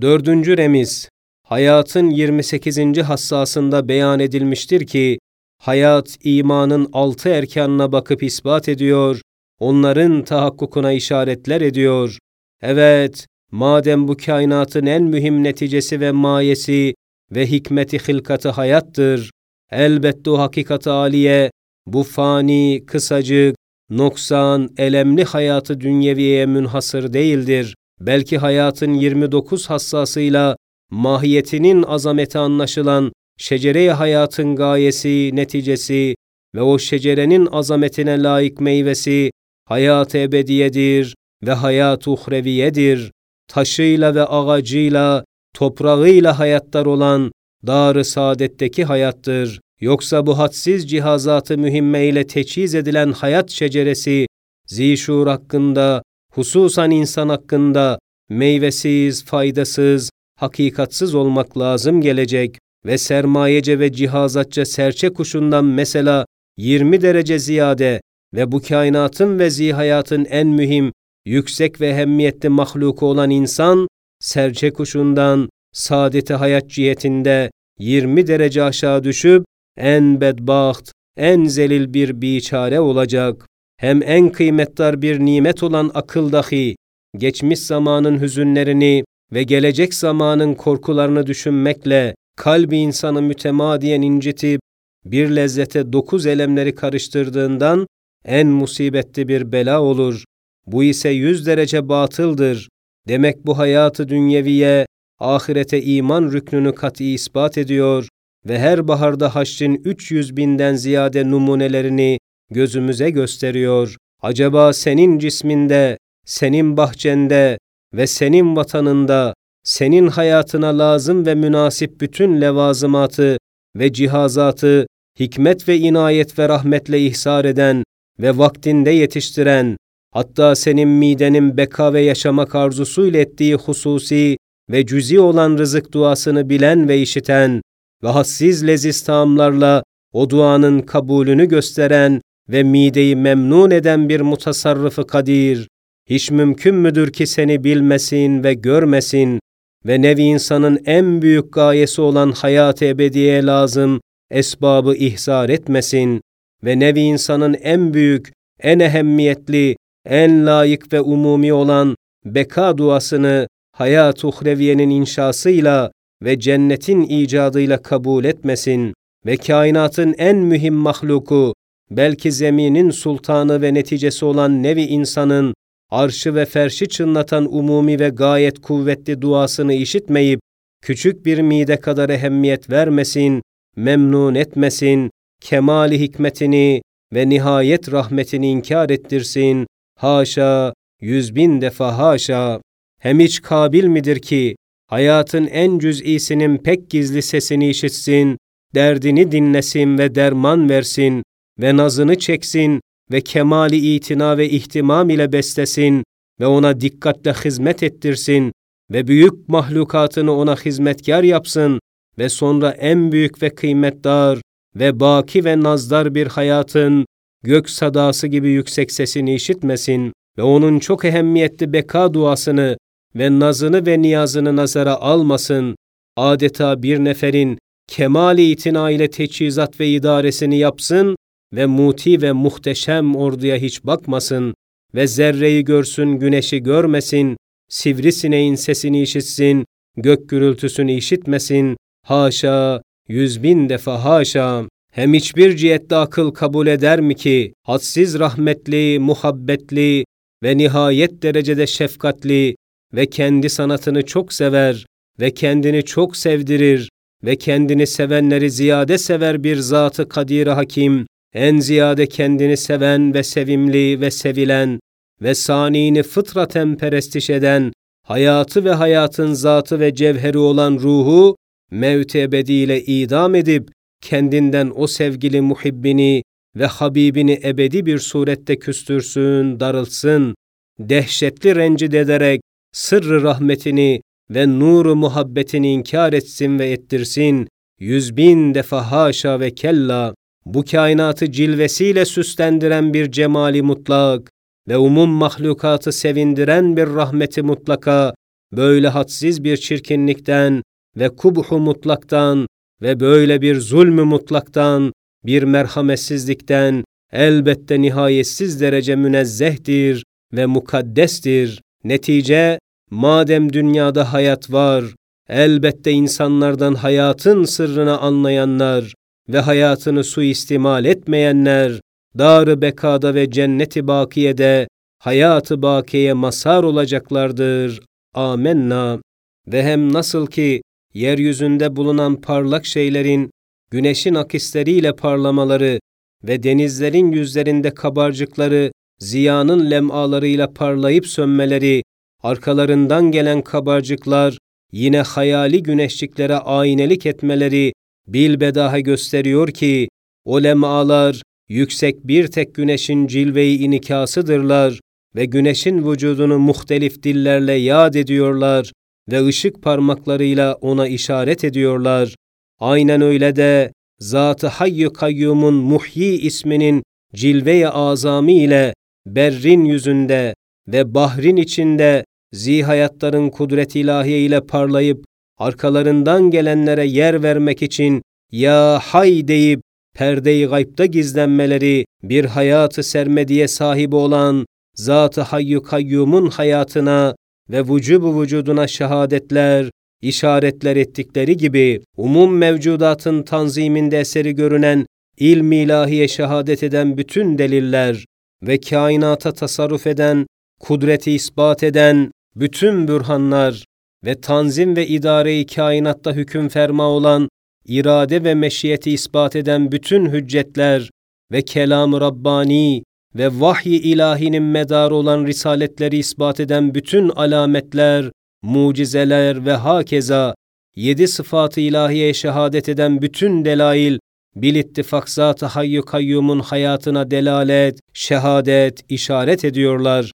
Dördüncü remiz, hayatın 28. hassasında beyan edilmiştir ki, hayat imanın altı erkanına bakıp ispat ediyor, onların tahakkukuna işaretler ediyor. Evet, madem bu kainatın en mühim neticesi ve mayesi ve hikmeti hilkatı hayattır, elbette o hakikat aliye, bu fani, kısacık, noksan, elemli hayatı dünyeviye münhasır değildir. Belki hayatın 29 hassasıyla mahiyetinin azameti anlaşılan şecere hayatın gayesi, neticesi ve o şecerenin azametine layık meyvesi hayat-ı ebediyedir ve hayat-ı uhreviyedir. Taşıyla ve ağacıyla, toprağıyla hayatlar olan dar-ı saadetteki hayattır. Yoksa bu hadsiz cihazatı mühimme ile teçhiz edilen hayat şeceresi, zişur hakkında, hususan insan hakkında meyvesiz, faydasız, hakikatsız olmak lazım gelecek ve sermayece ve cihazatça serçe kuşundan mesela 20 derece ziyade ve bu kainatın ve zihayatın en mühim, yüksek ve hemmiyetli mahluku olan insan, serçe kuşundan saadeti hayat cihetinde 20 derece aşağı düşüp en bedbaht, en zelil bir biçare olacak. Hem en kıymetdar bir nimet olan akıl dahi, geçmiş zamanın hüzünlerini ve gelecek zamanın korkularını düşünmekle kalbi insanı mütemadiyen incitip bir lezzete dokuz elemleri karıştırdığından en musibetli bir bela olur. Bu ise yüz derece batıldır. Demek bu hayatı dünyeviye, ahirete iman rüknünü kat'i ispat ediyor ve her baharda haşrin 300 binden ziyade numunelerini gözümüze gösteriyor. Acaba senin cisminde, senin bahçende ve senin vatanında, senin hayatına lazım ve münasip bütün levazımatı ve cihazatı hikmet ve inayet ve rahmetle ihsar eden ve vaktinde yetiştiren, hatta senin midenin beka ve yaşamak arzusuyla ettiği hususi ve cüzi olan rızık duasını bilen ve işiten ve hassiz leziz taamlarla o duanın kabulünü gösteren ve mideyi memnun eden bir mutasarrıfı kadir, hiç mümkün müdür ki seni bilmesin ve görmesin ve nevi insanın en büyük gayesi olan hayat-ı ebediye lazım esbabı ihzar etmesin ve nevi insanın en büyük, en ehemmiyetli, en layık ve umumi olan beka duasını hayat-ı uhreviyenin inşasıyla ve cennetin icadıyla kabul etmesin ve kainatın en mühim mahluku, belki zeminin sultanı ve neticesi olan nevi insanın arşı ve ferşi çınlatan umumi ve gayet kuvvetli duasını işitmeyip, küçük bir mide kadar ehemmiyet vermesin, memnun etmesin, kemali hikmetini ve nihayet rahmetini inkar ettirsin, haşa, yüz bin defa haşa. Hem hiç kabil midir ki, hayatın en cüz'isinin pek gizli sesini işitsin, derdini dinlesin ve derman versin ve nazını çeksin ve kemali itina ve ihtimam ile beslesin ve ona dikkatle hizmet ettirsin ve büyük mahlukatını ona hizmetkar yapsın ve sonra en büyük ve kıymetdar ve baki ve nazdar bir hayatın gök sadası gibi yüksek sesini işitmesin ve onun çok ehemmiyetli beka duasını ve nazını ve niyazını nazara almasın, adeta bir neferin kemali itina ile teçhizat ve idaresini yapsın ve muti ve muhteşem orduya hiç bakmasın ve zerreyi görsün, güneşi görmesin, sivrisineğin sesini işitsin, gök gürültüsünü işitmesin, haşa, yüz bin defa haşa. Hem hiçbir cihette akıl kabul eder mi ki, hadsiz rahmetli, muhabbetli ve nihayet derecede şefkatli ve kendi sanatını çok sever ve kendini çok sevdirir ve kendini sevenleri ziyade sever bir zatı kadir hakim, en ziyade kendini seven ve sevimli ve sevilen ve sanini fıtraten perestiş eden, hayatı ve hayatın zatı ve cevheri olan ruhu, mevt ebediyle idam edip, kendinden o sevgili muhibbini ve Habibini ebedi bir surette küstürsün, darılsın, dehşetli rencide ederek sırrı rahmetini ve nuru muhabbetini inkar etsin ve ettirsin, yüz bin defa haşa ve kella, bu kainatı cilvesiyle süslendiren bir cemali mutlak ve umum mahlukatı sevindiren bir rahmeti mutlaka böyle hadsiz bir çirkinlikten ve kubhu mutlaktan ve böyle bir zulmü mutlaktan, bir merhametsizlikten elbette nihayetsiz derece münezzehtir ve mukaddestir. Netice, madem dünyada hayat var, elbette insanlardan hayatın sırrını anlayanlar ve hayatını suistimal etmeyenler, dar bekada ve cenneti bakiyede hayatı bakiye masar olacaklardır. Amenna. Ve hem nasıl ki yeryüzünde bulunan parlak şeylerin güneşin akisleriyle parlamaları ve denizlerin yüzlerinde kabarcıkları ziyanın lemalarıyla parlayıp sönmeleri, arkalarından gelen kabarcıklar yine hayali güneşliklere aynelik etmeleri bilbedaha gösteriyor ki o lemalar yüksek bir tek güneşin cilve-i inikasıdırlar ve güneşin vücudunu muhtelif dillerle yad ediyorlar ve ışık parmaklarıyla ona işaret ediyorlar. Aynen öyle de Zat-ı Hayy Kayyum'un Muhyi isminin cilve-i azami ile berrin yüzünde ve bahrin içinde zihayatların kudret ilahiye ile parlayıp arkalarından gelenlere yer vermek için ya hay! deyip perde-i gaybda gizlenmeleri bir hayatı sermediye sahibi olan Zat-ı Hayy Kayyum'un hayatına ve vücubu vücuduna şehadetler, işaretler ettikleri gibi umum mevcudatın tanziminde eseri görünen ilm ilahiye şehadet eden bütün deliller ve kainata tasarruf eden, kudreti ispat eden bütün bürhanlar ve tanzim ve idare-i kainatta hüküm ferma olan irade ve meşiyeti ispat eden bütün hüccetler ve kelam-ı Rabbani ve vahiy ilahinin medarı olan risaletleri ispat eden bütün alametler, mucizeler ve hakeza yedi sıfatı ilahiye şehadet eden bütün delail bil ittifak zat-ı hayy kayyumun hayatına delalet, şehadet, işaret ediyorlar.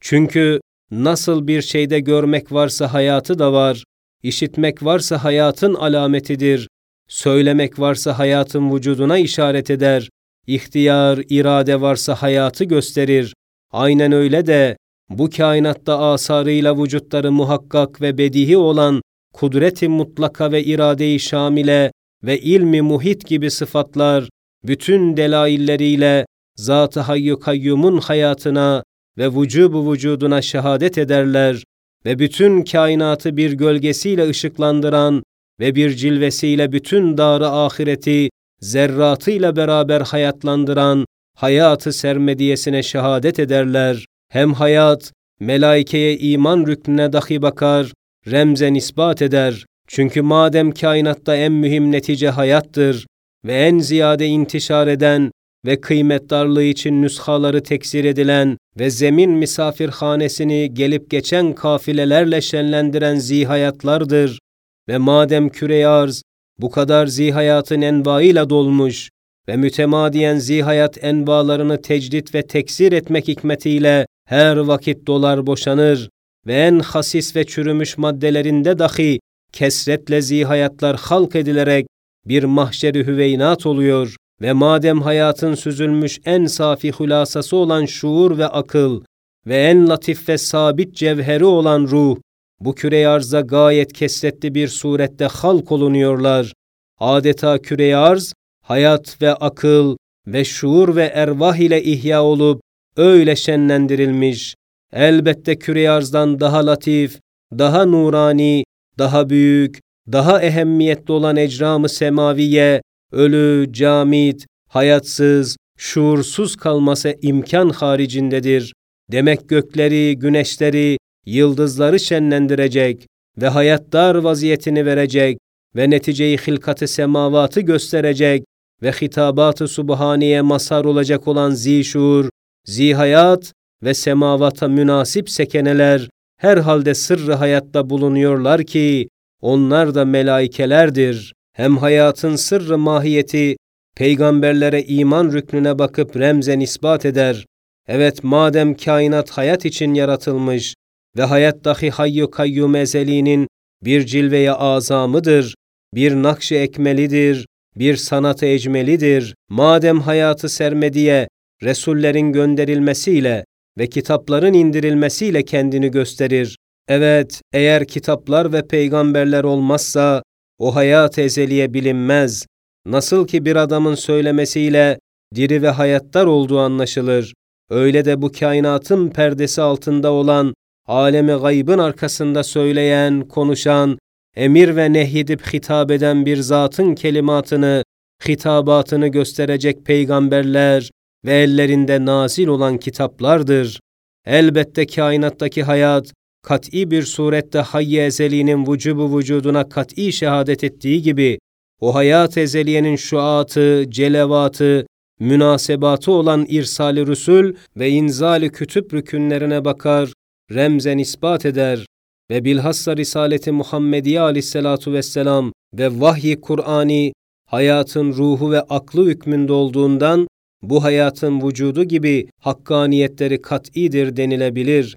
Çünkü nasıl bir şeyde görmek varsa hayatı da var, işitmek varsa hayatın alametidir, söylemek varsa hayatın vücuduna işaret eder, ihtiyar, irade varsa hayatı gösterir. Aynen öyle de bu kainatta asarıyla vücutları muhakkak ve bedihi olan kudreti mutlaka ve irade-i şamile ve ilmi muhit gibi sıfatlar bütün delailleriyle Zat-ı Hayyu Kayyum'un hayatına ve vücubu vücuduna şehadet ederler ve bütün kainatı bir gölgesiyle ışıklandıran ve bir cilvesiyle bütün darı ahireti zerratıyla beraber hayatlandıran hayatı sermediyesine şehadet ederler. Hem hayat, melaikeye iman rüknüne dahi bakar, remzen ispat eder. Çünkü madem kainatta en mühim netice hayattır ve en ziyade intişar eden ve kıymet darlığı için nüshaları teksir edilen ve zemin misafirhanesini gelip geçen kafilelerle şenlendiren zihayatlardır. Ve madem küre arz bu kadar zihayatın envaıyla dolmuş ve mütemadiyen zihayat envalarını tecdit ve teksir etmek hikmetiyle her vakit dolar boşanır ve en hasis ve çürümüş maddelerinde dahi kesretle zihayatlar halk edilerek bir mahşeri hüveynat oluyor ve madem hayatın süzülmüş en safi hulasası olan şuur ve akıl ve en latif ve sabit cevheri olan ruh, bu küre arza gayet kesretli bir surette halk olunuyorlar. Adeta küre arz, hayat ve akıl ve şuur ve ervah ile ihya olup öyle şenlendirilmiş. Elbette küre arzdan daha latif, daha nurani, daha büyük, daha ehemmiyetli olan ecramı semaviye, ölü, camit, hayatsız, şuursuz kalması imkan haricindedir. Demek gökleri, güneşleri, yıldızları şenlendirecek ve hayattar vaziyetini verecek ve neticeyi hilkatı semavatı gösterecek ve hitabatı subhaniye masar olacak olan zişur, zihayat ve semavata münasip sekeneler herhalde sırrı hayatta bulunuyorlar ki onlar da melaikelerdir. Hem hayatın sırrı mahiyeti peygamberlere iman rüknüne bakıp remzen ispat eder. Evet madem kainat hayat için yaratılmış ve hayat dahi hayyu kayyum ezeliğinin bir cilveye azamıdır, bir nakş ekmelidir, bir sanat-ı ecmelidir. Madem hayatı sermediye, Resullerin gönderilmesiyle ve kitapların indirilmesiyle kendini gösterir Evet, eğer kitaplar ve peygamberler olmazsa, o hayat ezeliye bilinmez. Nasıl ki bir adamın söylemesiyle diri ve hayattar olduğu anlaşılır. Öyle de bu kainatın perdesi altında olan, alemi gaybın arkasında söyleyen, konuşan, emir ve nehyedip hitap eden bir zatın kelimatını, hitabatını gösterecek peygamberler ve ellerinde nazil olan kitaplardır. Elbette kainattaki hayat, kat'i bir surette hayy ezeliğinin vücubu vücuduna kat'i şehadet ettiği gibi, o hayat ezeliyenin şuatı, celevatı, münasebatı olan irsali rüsul ve inzali kütüp rükünlerine bakar, remzen ispat eder ve bilhassa Risaleti Muhammediye aleyhissalatu vesselam ve vahyi Kur'ani hayatın ruhu ve aklı hükmünde olduğundan bu hayatın vücudu gibi hakkaniyetleri kat'idir denilebilir.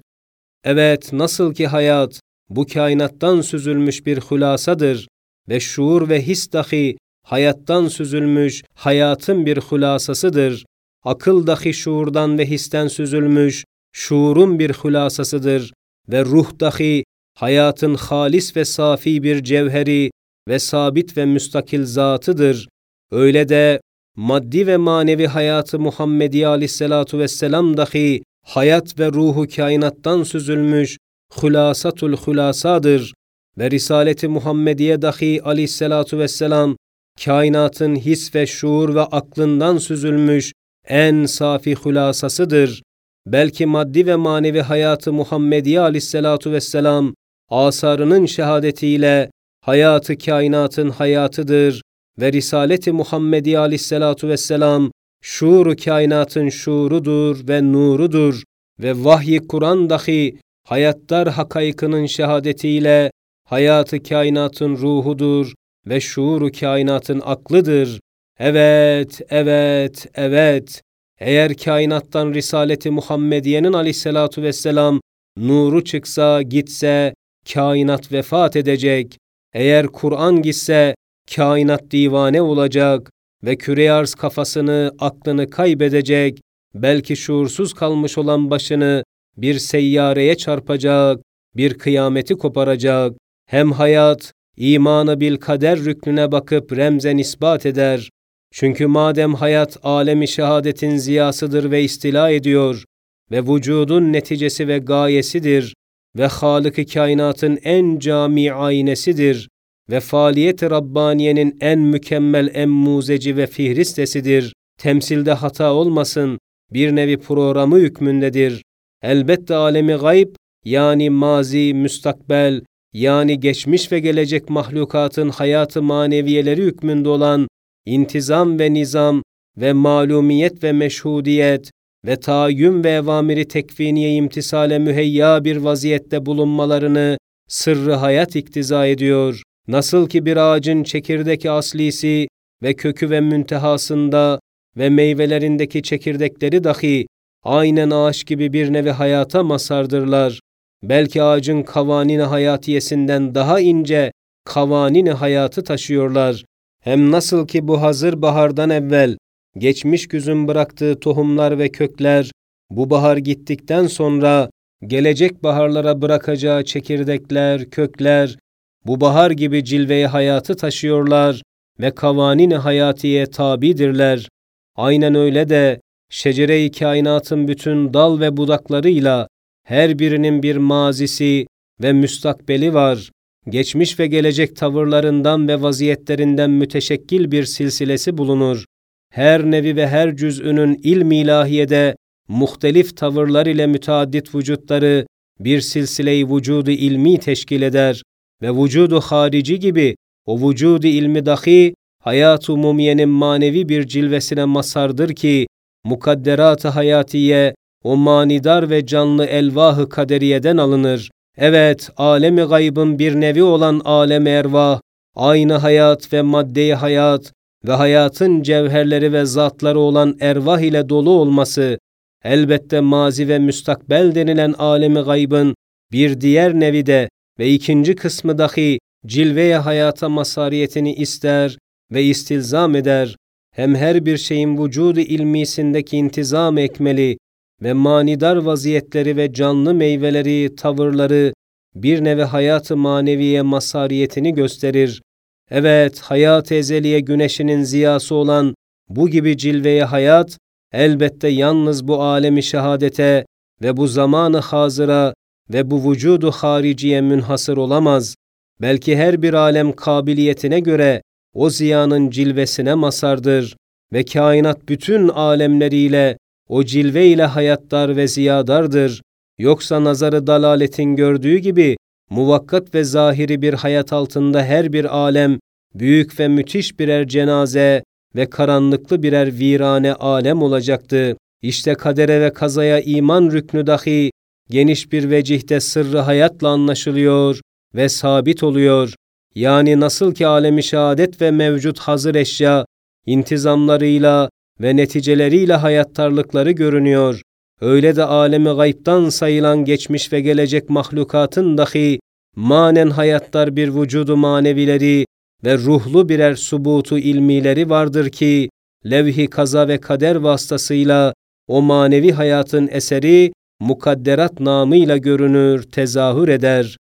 Evet, nasıl ki hayat bu kainattan süzülmüş bir hülasadır ve şuur ve his dahi hayattan süzülmüş hayatın bir hülasasıdır. Akıl dahi şuurdan ve histen süzülmüş şuurun bir hülasasıdır ve ruh dahi hayatın halis ve safi bir cevheri ve sabit ve müstakil zatıdır. Öyle de maddi ve manevi hayatı Muhammedi aleyhissalatu vesselam dahi hayat ve ruhu kainattan süzülmüş hülasatul hülasadır ve Risaleti Muhammediye dahi aleyhissalatu vesselam kainatın his ve şuur ve aklından süzülmüş en safi hülasasıdır. Belki maddi ve manevi hayatı Muhammediye aleyhissalatu vesselam asarının şehadetiyle hayatı kainatın hayatıdır ve Risaleti Muhammediye aleyhissalatu vesselam şuuru kainatın şuurudur ve nurudur ve vahyi Kur'an dahi hayattar hakaykının şehadetiyle hayatı kainatın ruhudur ve şuuru kainatın aklıdır. Evet, evet, evet. Eğer kainattan Risaleti Muhammediye'nin aleyhissalatu vesselam nuru çıksa, gitse, kainat vefat edecek. Eğer Kur'an gitse, kainat divane olacak ve küre arz kafasını, aklını kaybedecek, belki şuursuz kalmış olan başını bir seyyareye çarpacak, bir kıyameti koparacak. Hem hayat, imanı bil kader rüknüne bakıp remzen ispat eder. Çünkü madem hayat alemi şehadetin ziyasıdır ve istila ediyor ve vücudun neticesi ve gayesidir ve Halık-ı kainatın en cami aynesidir ve faaliyet-i Rabbaniye'nin en mükemmel emmuzeci ve fihristesidir. Temsilde hata olmasın, bir nevi programı hükmündedir. Elbette alemi gayb, yani mazi, müstakbel, yani geçmiş ve gelecek mahlukatın hayatı maneviyeleri hükmünde olan intizam ve nizam ve malumiyet ve meşhudiyet ve tayyüm ve evamiri tekviniye imtisale müheyya bir vaziyette bulunmalarını sırrı hayat iktiza ediyor. Nasıl ki bir ağacın çekirdeki aslisi ve kökü ve müntehasında ve meyvelerindeki çekirdekleri dahi aynen ağaç gibi bir nevi hayata masardırlar. Belki ağacın kavanini hayatiyesinden daha ince kavanini hayatı taşıyorlar. Hem nasıl ki bu hazır bahardan evvel geçmiş güzün bıraktığı tohumlar ve kökler bu bahar gittikten sonra gelecek baharlara bırakacağı çekirdekler, kökler bu bahar gibi cilveyi hayatı taşıyorlar ve kavanin hayatiye tabidirler. Aynen öyle de şecere-i kainatın bütün dal ve budaklarıyla her birinin bir mazisi ve müstakbeli var. Geçmiş ve gelecek tavırlarından ve vaziyetlerinden müteşekkil bir silsilesi bulunur. Her nevi ve her cüz'ünün ilm ilahiyede muhtelif tavırlar ile müteaddit vücutları bir silsile-i vücudu ilmi teşkil eder ve vücudu harici gibi o vücudu ilmi dahi hayat-ı mumiyenin manevi bir cilvesine masardır ki mukadderat-ı hayatiye o manidar ve canlı elvahı kaderiyeden alınır. Evet, alemi gaybın bir nevi olan alem ervah, aynı hayat ve madde hayat ve hayatın cevherleri ve zatları olan ervah ile dolu olması, elbette mazi ve müstakbel denilen alemi gaybın bir diğer nevi de ve ikinci kısmı dahi cilveye hayata masariyetini ister ve istilzam eder. Hem her bir şeyin vücudu ilmisindeki intizam ekmeli ve manidar vaziyetleri ve canlı meyveleri, tavırları bir nevi hayatı maneviye masariyetini gösterir. Evet, hayat ezeliye güneşinin ziyası olan bu gibi cilveye hayat, elbette yalnız bu alemi şehadete ve bu zamanı hazıra ve bu vücudu hariciye münhasır olamaz. Belki her bir alem kabiliyetine göre o ziyanın cilvesine masardır ve kainat bütün alemleriyle o cilve ile hayattar ve ziyadardır. Yoksa nazarı dalaletin gördüğü gibi muvakkat ve zahiri bir hayat altında her bir alem büyük ve müthiş birer cenaze ve karanlıklı birer virane alem olacaktı. İşte kadere ve kazaya iman rüknü dahi geniş bir vecihte sırrı hayatla anlaşılıyor ve sabit oluyor. Yani nasıl ki alemi şehadet ve mevcut hazır eşya intizamlarıyla ve neticeleriyle hayattarlıkları görünüyor. Öyle de alemi gayiptan sayılan geçmiş ve gelecek mahlukatın dahi manen hayattar bir vücudu manevileri ve ruhlu birer subutu ilmileri vardır ki, levhi kaza ve kader vasıtasıyla o manevi hayatın eseri mukadderat namıyla görünür, tezahür eder.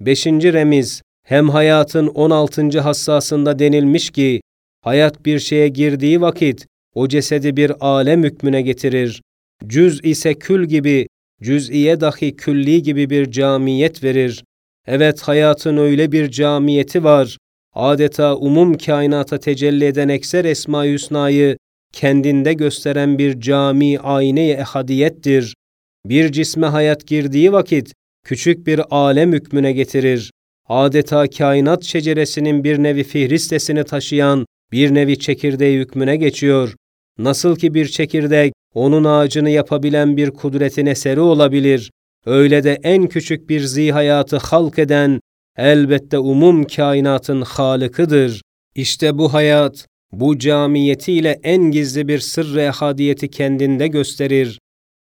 Beşinci remiz, hem hayatın 16. hassasında denilmiş ki, hayat bir şeye girdiği vakit o cesedi bir alem hükmüne getirir. Cüz ise kül gibi, cüz'iye dahi külli gibi bir camiyet verir. Evet hayatın öyle bir camiyeti var. Adeta umum kainata tecelli eden ekser Esma-i Hüsna'yı kendinde gösteren bir cami ayne-i ehadiyettir. Bir cisme hayat girdiği vakit küçük bir alem hükmüne getirir. Adeta kainat şeceresinin bir nevi fihristesini taşıyan bir nevi çekirdeği hükmüne geçiyor. Nasıl ki bir çekirdek onun ağacını yapabilen bir kudretin eseri olabilir, öyle de en küçük bir zihayatı halk eden elbette umum kainatın halıkıdır. İşte bu hayat, bu camiyetiyle en gizli bir sırrı ehadiyeti kendinde gösterir.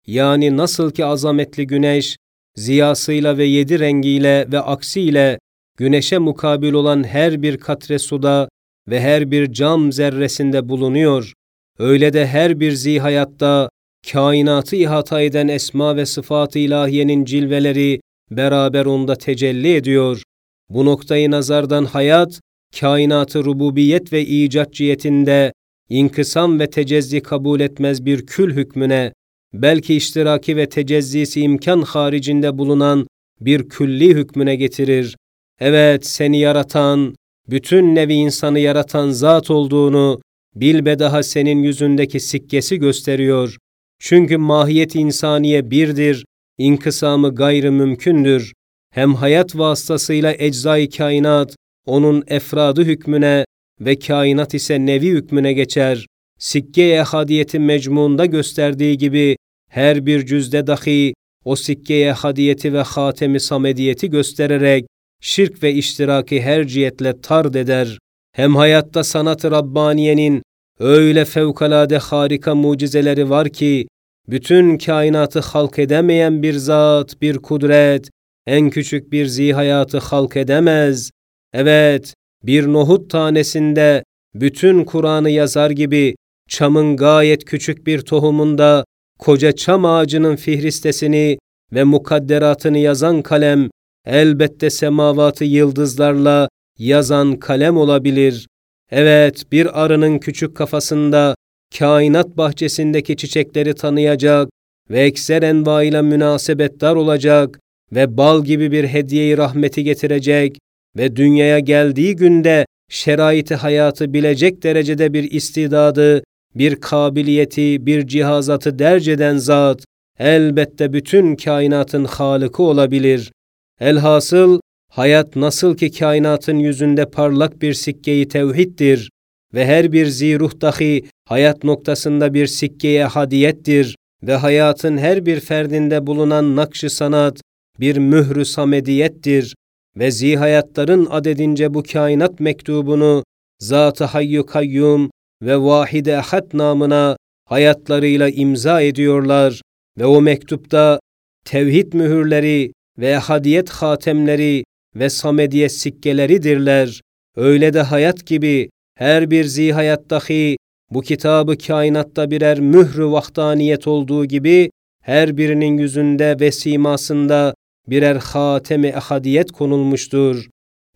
Yani nasıl ki azametli güneş, ziyasıyla ve yedi rengiyle ve aksiyle güneşe mukabil olan her bir katre suda ve her bir cam zerresinde bulunuyor. Öyle de her bir zihayatta kainatı ihata eden esma ve sıfat-ı ilahiyenin cilveleri beraber onda tecelli ediyor. Bu noktayı nazardan hayat, kainatı rububiyet ve icat cihetinde inkısam ve tecezzi kabul etmez bir kül hükmüne, belki iştiraki ve tecezzisi imkan haricinde bulunan bir külli hükmüne getirir. Evet, seni yaratan, bütün nevi insanı yaratan zat olduğunu bilbedaha senin yüzündeki sikkesi gösteriyor. Çünkü mahiyet insaniye birdir, inkısamı gayrı mümkündür. Hem hayat vasıtasıyla eczai kainat, onun efradı hükmüne ve kainat ise nevi hükmüne geçer. Sikke-i hadiyeti mecmuunda gösterdiği gibi her bir cüzde dahi o sikke-i hadiyeti ve hatemi samediyeti göstererek şirk ve iştiraki her cihetle tard eder. Hem hayatta sanat-ı Rabbaniye'nin öyle fevkalade harika mucizeleri var ki, bütün kainatı halk edemeyen bir zat, bir kudret, en küçük bir zihayatı halk edemez. Evet, bir nohut tanesinde bütün Kur'an'ı yazar gibi çamın gayet küçük bir tohumunda koca çam ağacının fihristesini ve mukadderatını yazan kalem elbette semavatı yıldızlarla yazan kalem olabilir. Evet, bir arının küçük kafasında kainat bahçesindeki çiçekleri tanıyacak ve ekser envaiyle münasebetdar olacak ve bal gibi bir hediyeyi rahmeti getirecek ve dünyaya geldiği günde şeraiti hayatı bilecek derecede bir istidadı, bir kabiliyeti, bir cihazatı derc eden zat, elbette bütün kainatın halıkı olabilir. Elhasıl, hayat nasıl ki kainatın yüzünde parlak bir sikkeyi tevhiddir ve her bir ziruh dahi hayat noktasında bir sikkeye hadiyettir ve hayatın her bir ferdinde bulunan nakşı sanat bir mührü samediyettir ve zihayatların adedince bu kainat mektubunu Zat-ı Hayyu Kayyum ve Vahide Ahad namına hayatlarıyla imza ediyorlar ve o mektupta tevhid mühürleri ve hadiyet hatemleri ve samediyet sikkeleridirler. Öyle de hayat gibi her bir zihayat dahi bu kitabı kainatta birer mührü vahdaniyet olduğu gibi her birinin yüzünde ve simasında birer hatemi ehadiyet konulmuştur.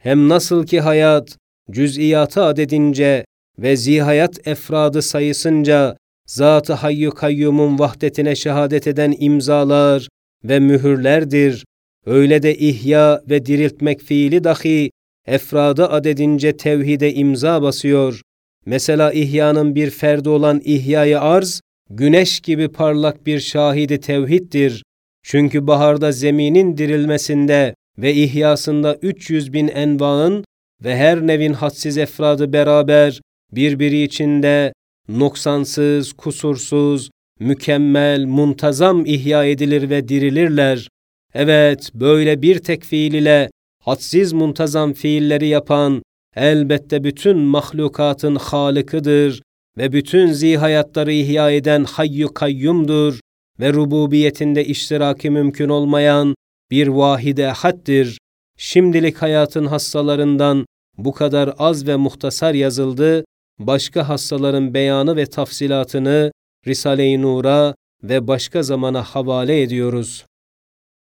Hem nasıl ki hayat cüz'iyatı adedince ve zihayat efradı sayısınca Zat-ı Hayyu Kayyum'un vahdetine şehadet eden imzalar ve mühürlerdir. Öyle de ihya ve diriltmek fiili dahi efradı adedince tevhide imza basıyor. Mesela ihyanın bir ferdi olan ihyayı arz, güneş gibi parlak bir şahidi tevhiddir. Çünkü baharda zeminin dirilmesinde ve ihyasında 300 bin envaın ve her nevin hadsiz efradı beraber birbiri içinde noksansız, kusursuz, mükemmel, muntazam ihya edilir ve dirilirler. Evet, böyle bir tek fiil ile hadsiz muntazam fiilleri yapan elbette bütün mahlukatın halıkıdır ve bütün zihayatları ihya eden hayyu kayyumdur ve rububiyetinde iştiraki mümkün olmayan bir vahide haddir. Şimdilik hayatın hastalarından bu kadar az ve muhtasar yazıldı, başka hastaların beyanı ve tafsilatını Risale-i Nur'a ve başka zamana havale ediyoruz.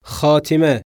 Hatime,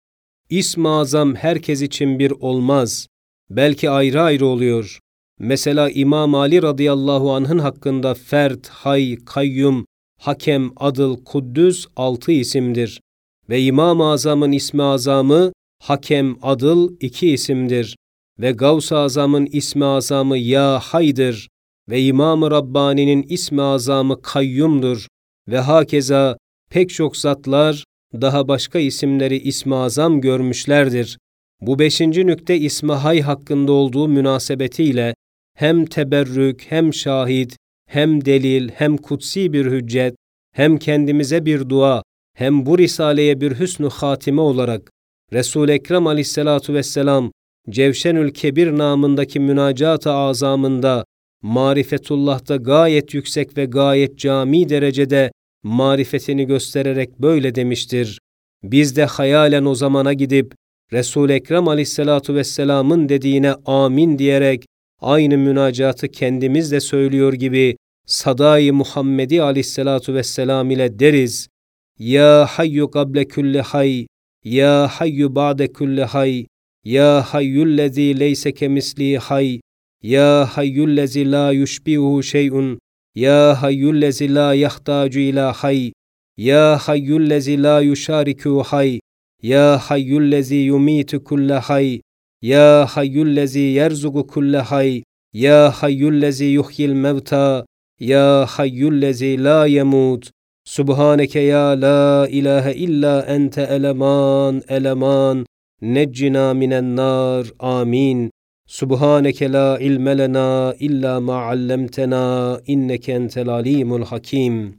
İsm-i Azam herkes için bir olmaz. Belki ayrı ayrı oluyor. Mesela İmam Ali radıyallahu anh'ın hakkında Fert, Hay, Kayyum, Hakem, Adıl, Kuddüs altı isimdir. Ve İmam-ı Azam'ın ismi azamı Hakem, Adıl iki isimdir. Ve Gavs-ı Azam'ın ismi azamı Ya Haydır. Ve İmam-ı Rabbani'nin ismi azamı Kayyumdur. Ve hakeza pek çok zatlar daha başka isimleri ismi azam görmüşlerdir. Bu beşinci nükte ismi hay hakkında olduğu münasebetiyle hem teberrük, hem şahit, hem delil, hem kutsi bir hüccet, hem kendimize bir dua, hem bu risaleye bir hüsnü hatime olarak Resul Ekrem Aleyhissalatu vesselam Cevşenül Kebir namındaki münacat-ı azamında marifetullah'ta gayet yüksek ve gayet cami derecede marifetini göstererek böyle demiştir. Biz de hayalen o zamana gidip resul Ekrem aleyhissalatu vesselamın dediğine amin diyerek aynı münacatı kendimiz de söylüyor gibi sadai Muhammedi aleyhissalatu vesselam ile deriz. Ya hayyu kable kulli hay, ya hayyu ba'de kulli hay, ya hayyullezî leyse kemisli hay, ya hayyullezî la yushbihu şey'un, ya hayyullezî la yahtacu ila hay, ya hayyullezî la yuşariku hay, ya hayyullezî yumitu kulle hay, ya hayyullezî yerzugu kulle hay, ya hayyullezî yuhyil mevta, ya hayyullezî la yemut. Subhaneke ya la ilahe illa ente eleman eleman neccina minen nar amin. Subhaneke la ilme lena illa ma allamtena inneke entel alimul hakim.